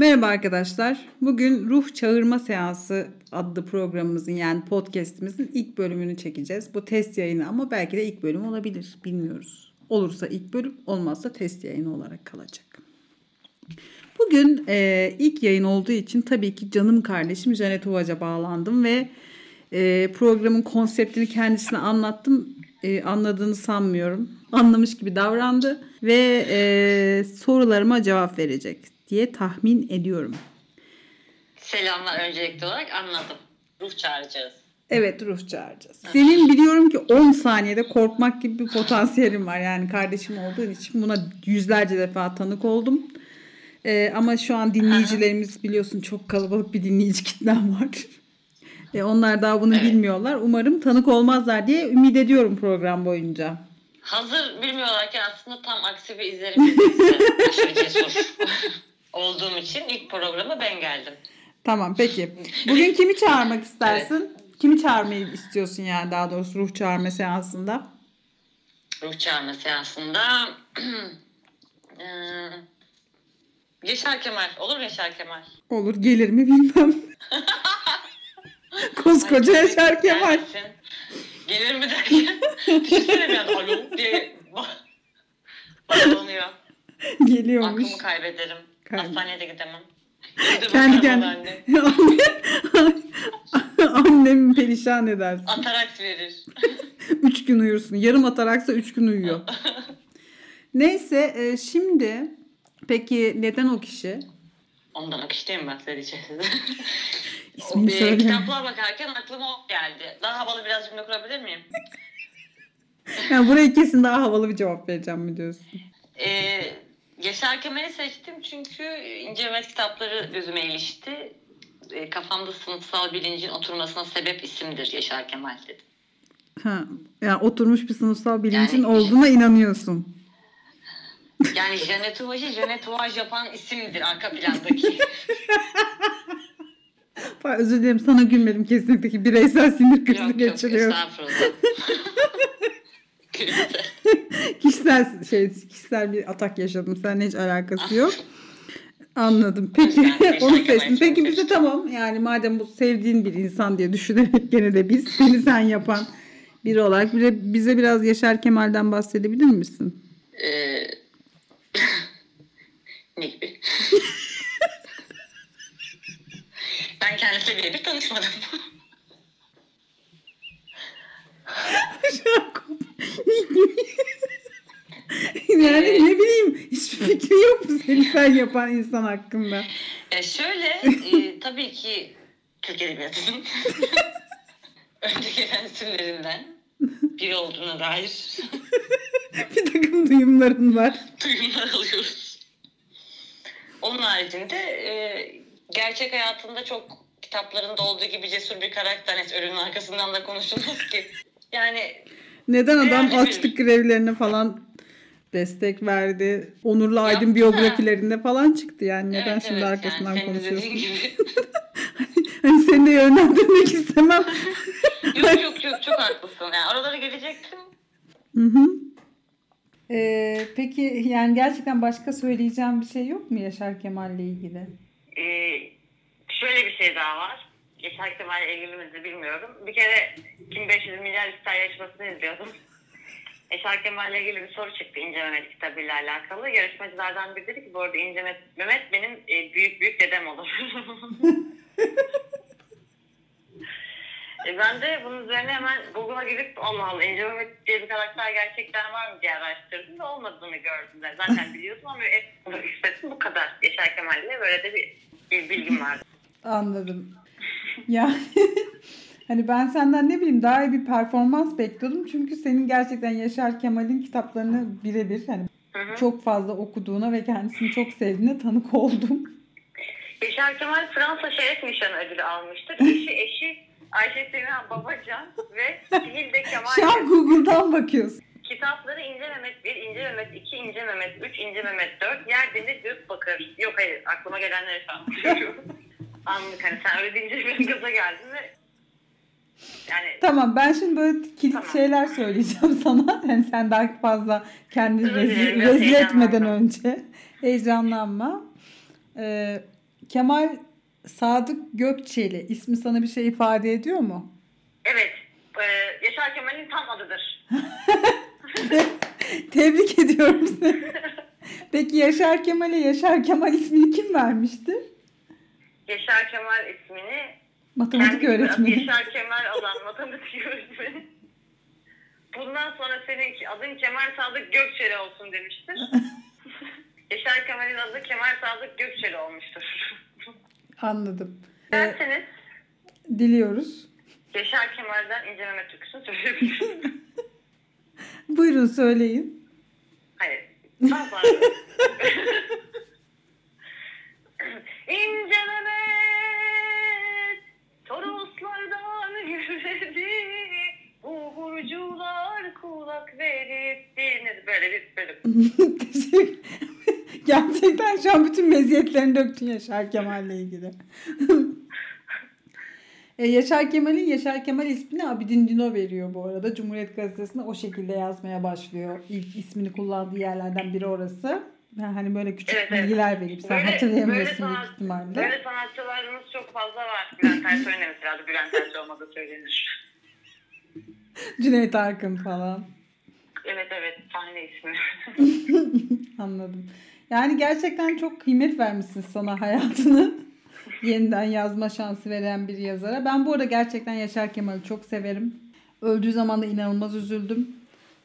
Merhaba arkadaşlar. Bugün Ruh Çağırma Seansı adlı programımızın yani podcast'imizin ilk bölümünü çekeceğiz. Bu test yayını ama belki de ilk bölüm olabilir. Bilmiyoruz. Olursa ilk bölüm, olmazsa test yayını olarak kalacak. Bugün e, ilk yayın olduğu için tabii ki canım kardeşim Janet Uvac'a bağlandım ve e, programın konseptini kendisine anlattım. E, anladığını sanmıyorum. Anlamış gibi davrandı ve e, sorularıma cevap verecek diye tahmin ediyorum. Selamlar öncelikli olarak anladım. Ruh çağıracağız. Evet ruh çağıracağız. Senin biliyorum ki 10 saniyede korkmak gibi bir potansiyelin var. Yani kardeşim olduğun için buna yüzlerce defa tanık oldum. Ee, ama şu an dinleyicilerimiz biliyorsun çok kalabalık bir dinleyici kitlem var. E, onlar daha bunu Evet. bilmiyorlar. Umarım tanık olmazlar diye ümit ediyorum program boyunca. Hazır bilmiyorlarken aslında tam aksi bir izlerim aşırı cesur olduğum için ilk programa ben geldim. Tamam peki. Bugün kimi çağırmak istersin? Kimi çağırmayı istiyorsun yani daha doğrusu ruh çağırma seansında? Ruh çağırma seansında eee, Yaşar Kemal. Olur mu Yaşar Kemal? Olur gelir mi bilmem. Koskoca Ay, Yaşar Kemal. Gelir mi derken düşünsene bir anda alo diye ba- bağlanıyor. Geliyormuş. Aklımı kaybederim. Hastaneye de gidemem. Kendi kendine. anne. Annem perişan edersin. Ataraks verir. Üç gün uyursun. Yarım ataraksa üç gün uyuyor. Neyse e, şimdi peki neden o kişi? Ondan akıştayım ben söyleyeceğim size. İsmini O, e, söyle. kitaplığa bakarken aklıma o geldi. Daha havalı biraz cümle kurabilir miyim? Yani buraya kesin daha havalı bir cevap vereceğim mi diyorsun? Ee, Yaşar Kemal'i seçtim çünkü İnce Mehmet kitapları gözüme ilişti. Ee, kafamda sınıfsal bilincin oturmasına sebep isimdir Yaşar Kemal dedim. Ha, yani oturmuş bir sınıfsal bilincin Yani- olduğuna inanıyorsun. Yani Janet Uvac'ı Janet Uvaj yapan isimdir arka plandaki. Özür dilerim sana gülmedim kesinlikle ki bireysel sinir krizi yok yok geçiriyorum. estağfurullah. Kişisel şey kişisel bir atak yaşadım. Seninle hiç alakası yok. Anladım. Peki onu seçtim. Peki bize tamam. Yani madem bu sevdiğin bir insan diye düşünerek gene de biz seni sen yapan biri olarak bize, bize biraz Yaşar Kemal'den bahsedebilir misin? Ee, ne gibi? ben kendisiyle birebir tanışmadım. Yani ne bileyim hiçbir fikri yok mu seni sen yapan insan hakkında? E şöyle, e, tabii ki Türk Edebiyatı'nın önde gelen isimlerinden biri olduğuna dair bir takım duyumların var. duyumlar alıyoruz. Onun haricinde e, gerçek hayatında çok kitaplarında olduğu gibi cesur bir karakter. Neyse, ölünün arkasından da konuşulmaz ki. Yani Neden adam Değerli açlık grevlerine falan destek verdi? Onurlu Aydın Yaptı. biyografilerinde falan çıktı yani. Neden evet, şimdi evet, arkasından yani konuşuyorsun? Hani seni de yönlendirmek istemem. yok yok yok çok haklısın. Yani oralara gelecektim. Hı hı. Ee, peki yani gerçekten başka söyleyeceğim bir şey yok mu Yaşar Kemal'le ilgili? Ee, şöyle bir şey daha var. Yaşar Kemal'le ilgili midir bilmiyorum. Bir kere Kim 500 milyar ister yarışmasını izliyordum. Yaşar Kemal'le ilgili bir soru çıktı İnce Mehmet kitabıyla alakalı. Yarışmacılardan biri dedi ki bu arada İnce Mehmet, benim e, büyük büyük dedem olur. e, ben de bunun üzerine hemen Google'a girip Allah Allah İnce Mehmet diye bir karakter gerçekten var mı diye araştırdım ve olmadığını gördüm. de. Zaten biliyordum ama hissettim bu kadar. Yaşar Kemal'le böyle de bir, bir bilgim vardı. Anladım. Yani hani ben senden ne bileyim daha iyi bir performans bekliyordum. Çünkü senin gerçekten Yaşar Kemal'in kitaplarını birebir hani çok fazla okuduğuna ve kendisini çok sevdiğine tanık oldum. Yaşar Kemal Fransa Şeref Nişanı ödülü almıştır. Eşi eşi Ayşe Sena Babacan ve Sihilde Şu an Kemal. Google'dan bakıyorsun. Kitapları İnce Mehmet 1, İnce Mehmet 2, İnce Mehmet 3, İnce Mehmet 4, Yer Deniz Gök Bakır. Yok hayır aklıma gelenleri şu an. Anlık hani sen öyle deyince benim gaza geldin ve yani Tamam ben şimdi böyle kilit Tamam. şeyler söyleyeceğim sana. Yani sen daha fazla kendini rezil, rezil etmeden önce heyecanlanma. Ee, Kemal Sadık Gökçeli ismi sana bir şey ifade ediyor mu? Evet. E, Yaşar Kemal'in tam adıdır. Tebrik ediyorum seni. Peki Yaşar Kemal'e Yaşar Kemal ismini kim vermiştir? Yaşar Kemal ismini Matematik öğretmeni. Yaşar Kemal olan matematik öğretmeni. Bundan sonra senin adın Kemal Sadık Gökçeli olsun demiştir. Yaşar Kemal'in adı Kemal Sadık Gökçeli olmuştur. Anladım. Ee, Derseniz diliyoruz. Yaşar Kemal'den inceleme türküsünü söyleyebilirim. Buyurun söyleyin. Hayır. Daha İncelemet Toroslardan yürüdü Bu burcular kulak verip Deniz böyle bir bölüm. Gerçekten şu an bütün meziyetlerini döktün Yaşar Kemal'le ilgili. E, Yaşar Kemal'in Yaşar Kemal ismini Abidin Dino veriyor bu arada. Cumhuriyet Gazetesi'nde o şekilde yazmaya başlıyor. İlk ismini kullandığı yerlerden biri orası. Yani hani böyle küçük Evet, evet. bilgiler verip sen Böyle- hatırlayamıyorsun böyle sanat- ihtimalle. Böyle sanatçılarımız çok fazla var. Bülent Ersoy'un da mesela adı Bülent Ersoy olmadığı söylenir. Cüneyt Arkın falan. Evet evet sahne ismi. Anladım. Yani gerçekten çok kıymet vermişsin sana hayatını. Yeniden yazma şansı veren bir yazara. Ben bu arada gerçekten Yaşar Kemal'i çok severim. Öldüğü zaman da inanılmaz üzüldüm.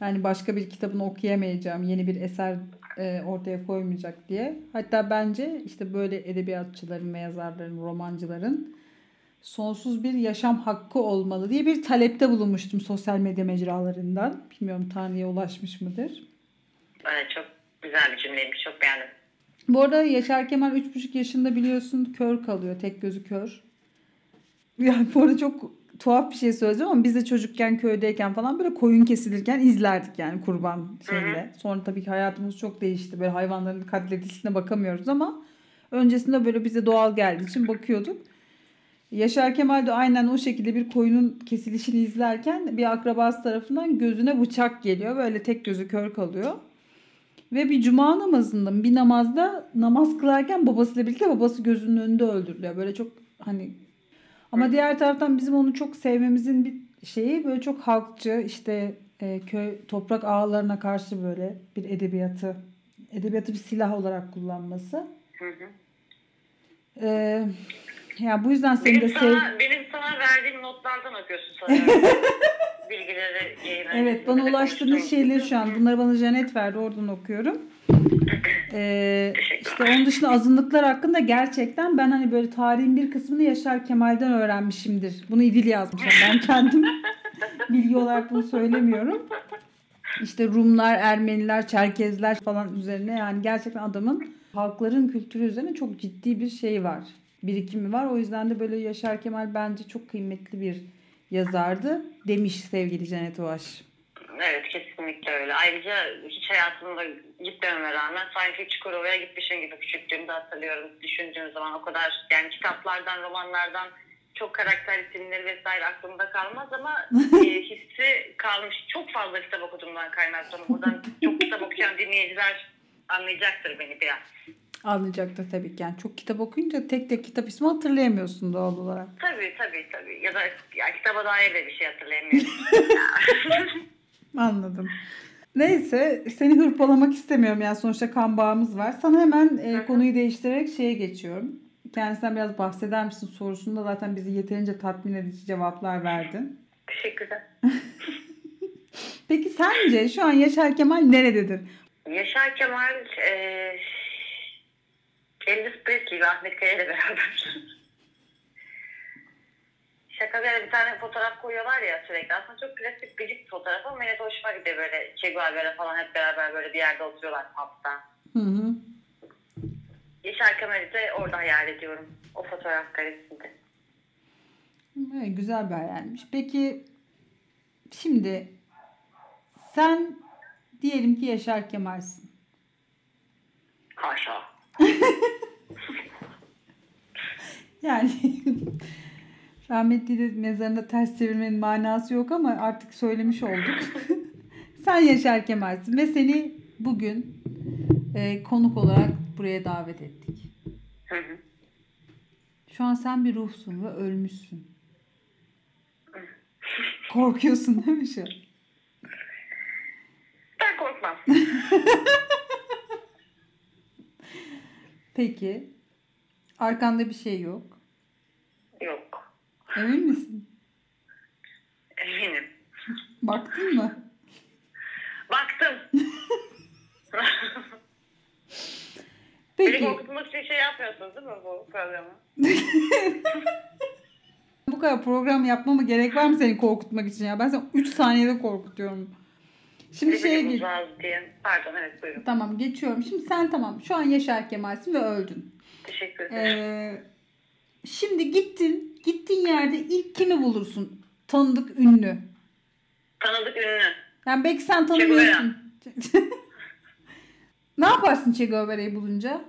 Yani başka bir kitabını okuyamayacağım. Yeni bir eser e, ortaya koymayacak diye. Hatta bence işte böyle edebiyatçıların ve yazarların, romancıların sonsuz bir yaşam hakkı olmalı diye bir talepte bulunmuştum sosyal medya mecralarından. Bilmiyorum Tanrı'ya ulaşmış mıdır? Evet çok güzel bir cümleymiş çok beğendim. Bu arada Yaşar Kemal 3,5 yaşında biliyorsun kör kalıyor. Tek gözü kör. Yani bu arada çok tuhaf bir şey söyleyeceğim ama biz de çocukken köydeyken falan böyle koyun kesilirken izlerdik yani kurban şeyle. Sonra tabii ki hayatımız çok değişti. Böyle hayvanların katledilişine bakamıyoruz ama öncesinde böyle bize doğal geldiği için bakıyorduk. Yaşar Kemal de aynen o şekilde bir koyunun kesilişini izlerken bir akrabası tarafından gözüne bıçak geliyor. Böyle tek gözü kör kalıyor. Ve bir cuma namazında bir namazda namaz kılarken babasıyla birlikte babası gözünün önünde öldürülüyor. Böyle çok hani ama diğer taraftan bizim onu çok sevmemizin bir şeyi böyle çok halkçı işte e, köy toprak ağalarına karşı böyle bir edebiyatı edebiyatı bir silah olarak kullanması. Hı hı. Ee, ya bu yüzden seni de Benim sev sana, benim sana verdiğim notlardan okuyorsun sanıyorum. Bilgileri yayına. Evet bana ulaştığınız şeyleri şu an bunları bana Janet verdi oradan okuyorum. Ee, işte onun dışında azınlıklar hakkında gerçekten ben hani böyle tarihin bir kısmını Yaşar Kemal'den öğrenmişimdir. Bunu İdil yazmış. Ben kendim bilgi olarak bunu söylemiyorum. İşte Rumlar, Ermeniler, Çerkezler falan üzerine yani gerçekten adamın halkların kültürü üzerine çok ciddi bir şey var. Birikimi var. O yüzden de böyle Yaşar Kemal bence çok kıymetli bir yazardı demiş sevgili Janet Oğaş. Evet kesinlikle öyle. Ayrıca hiç hayatımda gitmememe rağmen sanki Çukurova'ya gitmişim gibi küçüklüğümde hatırlıyorum. Düşündüğüm zaman o kadar yani kitaplardan, romanlardan çok karakter isimleri vesaire aklımda kalmaz ama e, hissi kalmış. Çok fazla kitap okuduğumdan kaynaklanıyor. Buradan çok kitap okuyan dinleyiciler anlayacaktır beni biraz. Anlayacaktır tabii ki. Yani çok kitap okuyunca tek tek kitap ismi hatırlayamıyorsun doğal olarak. Tabii tabii tabii. Ya da ya, kitaba dair de bir şey hatırlayamıyorum. Anladım. Neyse seni hırpalamak istemiyorum yani sonuçta kan bağımız var. Sana hemen e, konuyu değiştirerek şeye geçiyorum. Kendisinden biraz bahseder misin sorusunda zaten bizi yeterince tatmin edici cevaplar verdin. Teşekkürler. Peki sence şu an Yaşar Kemal nerededir? Yaşar Kemal e, Elvis Presley ve Ahmet Kaya ile beraber. Şaka bir tane fotoğraf koyuyorlar ya sürekli. Aslında çok klasik gıcık bir fotoğraf ama de hoşuma gidiyor böyle. Che Guevara falan hep beraber böyle bir yerde oturuyorlar pub'da. Hı hı. Yaşar Kemal'i de orada hayal ediyorum. O fotoğraf karesinde. Evet, güzel bir hayalmiş. Peki şimdi sen diyelim ki Yaşar Kemal'sin. Haşa. Yani rahmetli de mezarında ters çevirmenin manası yok ama artık söylemiş olduk. Sen Yaşar Kemal'sin ve seni bugün e, konuk olarak buraya davet ettik. Hı hı. Şu an sen bir ruhsun ve ölmüşsün. Korkuyorsun değil mi şu? Ben korkmam. Peki. Arkanda bir şey yok. Emin misin? Eminim. Baktın mı? Baktım. Beni Peki. korkutmak için şey yapmıyorsunuz değil mi bu programı? Bu kadar program yapmama gerek var mı seni korkutmak için ya? Ben seni 3 saniyede korkutuyorum. Şimdi şeye geç. Pardon evet buyurun. Tamam geçiyorum. Şimdi sen tamam. Şu an Yaşar Kemal'sin ve öldün. Teşekkür ederim. Ee, şimdi gittin. Gittiğin yerde ilk kimi bulursun? Tanıdık ünlü. Tanıdık ünlü. Yani belki sen tanımıyorsun. ne yaparsın Che Guevara'yı bulunca?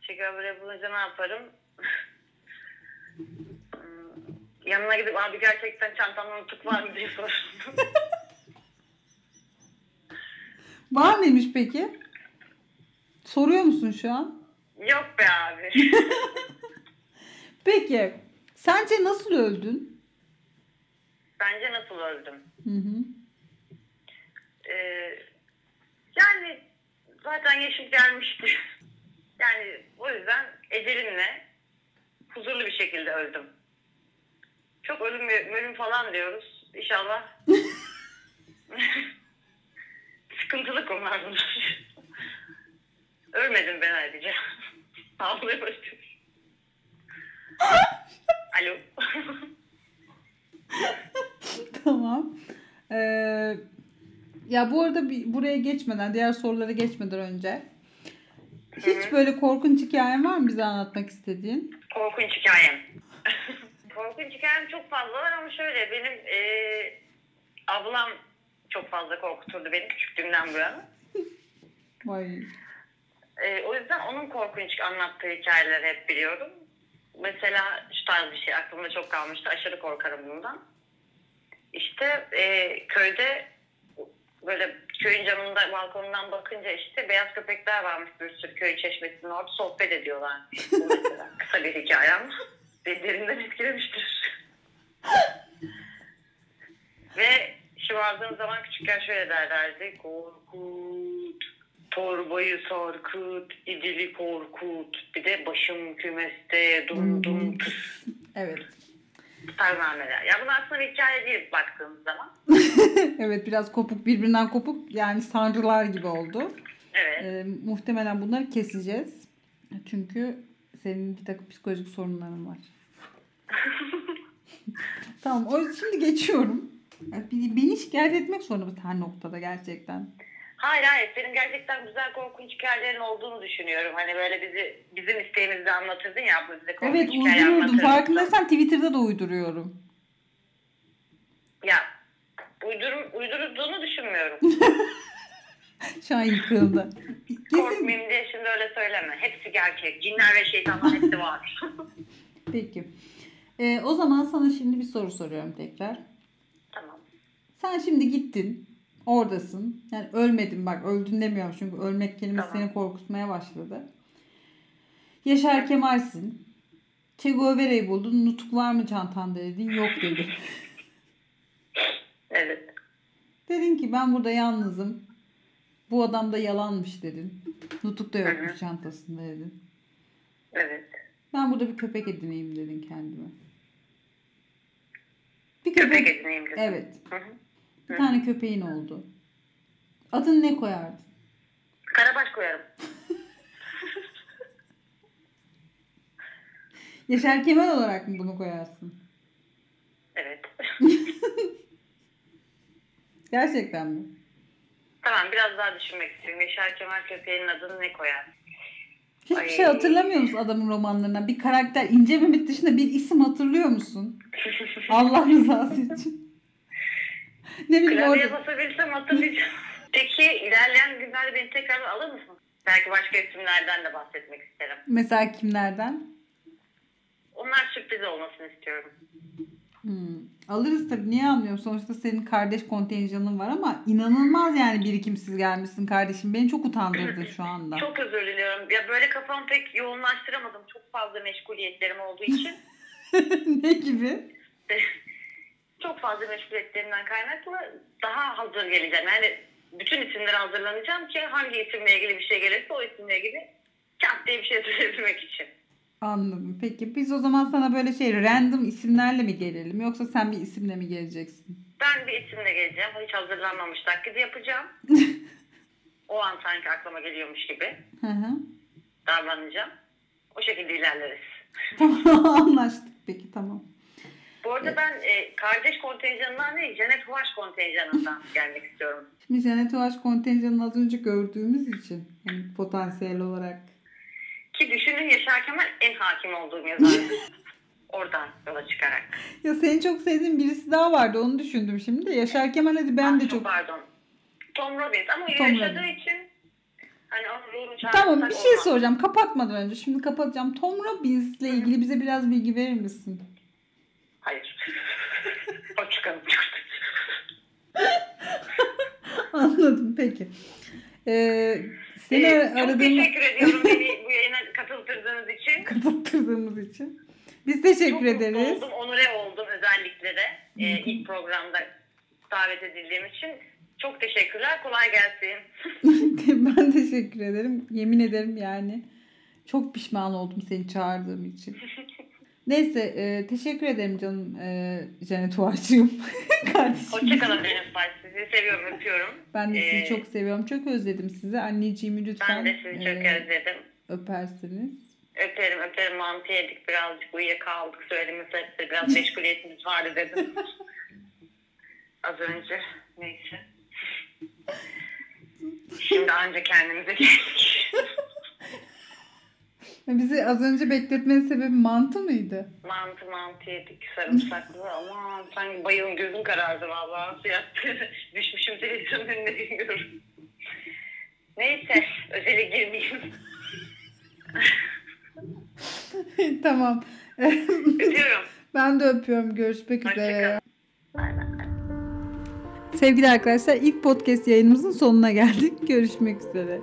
Şeker böyle bulunca ne yaparım? Hmm, Yanına gidip abi gerçekten çantamda nutuk var mı diye sorarım. Var mıymış peki? Soruyor musun şu an? Yok be abi. Peki. Sence nasıl öldün? Bence nasıl öldüm? Hı hı. Ee, yani zaten yaşım gelmişti. Yani o yüzden ecelimle huzurlu bir şekilde öldüm. Çok ölüm ölüm falan diyoruz. İnşallah. Sıkıntılı konular bunlar. Ölmedim ben ayrıca. Ağlıyor başlıyorum. Alo. tamam. Ee, ya bu arada bir, buraya geçmeden, diğer sorulara geçmeden önce hiç böyle korkunç hikayen var mı bize anlatmak istediğin? Korkunç hikayem. Korkunç hikayem çok fazla var ama şöyle benim e, ablam çok fazla korkuturdu beni küçüklüğümden bu yana. Vay. E, o yüzden onun korkunç anlattığı hikayeleri hep biliyorum. Mesela şu tarz bir şey aklımda çok kalmıştı. Aşırı korkarım bundan. İşte e, köyde böyle köyün camında balkonundan bakınca işte beyaz köpekler varmış bir sürü köy çeşmesinin orada sohbet ediyorlar. Mesela kısa bir hikaye ama beni derinden etkilemiştir. Ve şımarttığım zaman küçükken şöyle derlerdi. Korkut, torbayı sarkıt, idili korkut. Bir de başım kümeste dum dum tıs Evet. termameler. Ya bunlar aslında bir hikaye değil baktığımız zaman. evet biraz kopuk birbirinden kopuk yani sancılar gibi oldu. Evet. Ee, muhtemelen bunları keseceğiz. Çünkü senin bir takım psikolojik sorunların var. tamam o yüzden şimdi geçiyorum. Beni- şikayet etmek zorunda her noktada gerçekten? Hayır hayır senin gerçekten güzel korkunç hikayelerin olduğunu düşünüyorum. Hani böyle bizi bizim isteğimizde anlatırdın ya bu bize korkunç Evet hikaye uydururdum. anlatırdın. Farkındaysan Twitter'da da uyduruyorum. Ya uydurum, uydurduğunu düşünmüyorum. Şu an yıkıldı. Kesin. Korkmayayım diye şimdi öyle söyleme. Hepsi gerçek. Cinler ve şeytanlar hepsi var. Peki. Ee, o zaman sana şimdi bir soru soruyorum tekrar. tamam. Sen şimdi gittin. Oradasın. Yani ölmedin bak öldün demiyorum çünkü ölmek kelimesi Tamam. seni korkutmaya başladı. Yaşar Kemal'sin. Che Guevara'yı buldun. Nutuk var mı çantanda dedin. Yok dedi. Evet. dedin ki ben burada yalnızım. Bu adam da yalanmış dedin. Nutuk da yokmuş hı. çantasında dedin. Evet. Ben burada bir köpek edineyim dedin kendime. Bir köpek. Köpek edineyim dedim. Evet. Hı hı. Bir Hı. tane köpeğin oldu. Adını ne koyardın? Karabaş koyarım. Yaşar Kemal olarak mı bunu koyarsın? Evet. Gerçekten mi? tamam biraz daha düşünmek istiyorum. Yaşar Kemal köpeğinin adını ne koyar? Hiçbir Ay. şey hatırlamıyor musun adamın romanlarından? Bir karakter İnce Mehmet dışında bir isim hatırlıyor musun? Allah rızası için. Ne bileyim Klavyeye orada. basabilsem hatırlayacağım. Peki ilerleyen günlerde beni tekrar alır mısın? Belki başka isimlerden de bahsetmek isterim. Mesela kimlerden? Onlar sürpriz olmasını istiyorum. Hmm. Alırız tabii. Niye almıyorum? Sonuçta senin kardeş kontenjanın var ama inanılmaz yani birikimsiz gelmişsin kardeşim. Beni çok utandırdı şu anda. Çok özür diliyorum. Ya böyle kafamı pek yoğunlaştıramadım. Çok fazla meşguliyetlerim olduğu için. ne gibi? çok fazla meşguliyetlerimden kaynaklı daha hazır geleceğim. Yani bütün isimlere hazırlanacağım ki hangi isimle ilgili bir şey gelirse o isimle ilgili kat diye bir şey söyleyebilmek için. Anladım. Peki biz o zaman sana böyle şey random isimlerle mi gelelim yoksa sen bir isimle mi geleceksin? Ben bir isimle geleceğim. Hiç hazırlanmamış taklidi yapacağım. o an sanki aklıma geliyormuş gibi Hı hı. davranacağım. O şekilde ilerleriz. Tamam anlaştık peki tamam. Bu arada ben e, kardeş kontenjanından değil, Janet Huaş kontenjanından gelmek istiyorum. Şimdi Janet Oğaş kontenjanını az önce gördüğümüz için yani potansiyel olarak. Ki düşünün Yaşar Kemal en hakim olduğum yazardır. Oradan yola çıkarak. Ya senin çok sevdiğin birisi daha vardı onu düşündüm şimdi de. Yaşar Kemal hadi ben de Ah, çok... Pardon. Tom Robbins ama Tom yaşadığı Robbins. için hani Tamam bir şey olmaz. soracağım kapatmadan önce. Şimdi kapatacağım. Tom Robbins'le ilgili bize biraz bilgi verir misin? Hayır. Hoşçakalın. Anladım peki. Ee, seni Ee, çok aradığımı teşekkür ediyorum beni bu yayına katıldırdığınız için. kapattırdığımız için. Biz teşekkür çok ederiz. oldum, onure oldum özellikle de e, ilk programda davet edildiğim için. Çok teşekkürler, kolay gelsin. ben teşekkür ederim. Yemin ederim yani çok pişman oldum seni çağırdığım için. Neyse e, teşekkür ederim canım e, Janet Uğaç'cığım. Kardeşim. Hoşçakalın benim Fay. Sizi seviyorum, öpüyorum. Ben de sizi Ee, çok seviyorum. Çok özledim sizi. Anneciğimi lütfen Ben de sizi çok e, özledim. öpersiniz. Öperim öperim mantı yedik birazcık uyuyakaldık söylediğimiz hepsi biraz meşguliyetimiz vardı dedim. Az önce neyse. Şimdi anca kendimize geldik. Bizi az önce bekletmenin sebebi mantı mıydı? mantı mantı yedik sarımsaklı ama sanki bayılım gözüm karardı vallahi nasıl yattı. Düşmüşüm televizyonun önüne bilmiyorum. Neyse özele girmeyeyim. tamam. Öpüyorum. ben de öpüyorum. Görüşmek üzere. Hoşçakalın. Bay bay. Sevgili arkadaşlar ilk podcast yayınımızın sonuna geldik. Görüşmek üzere.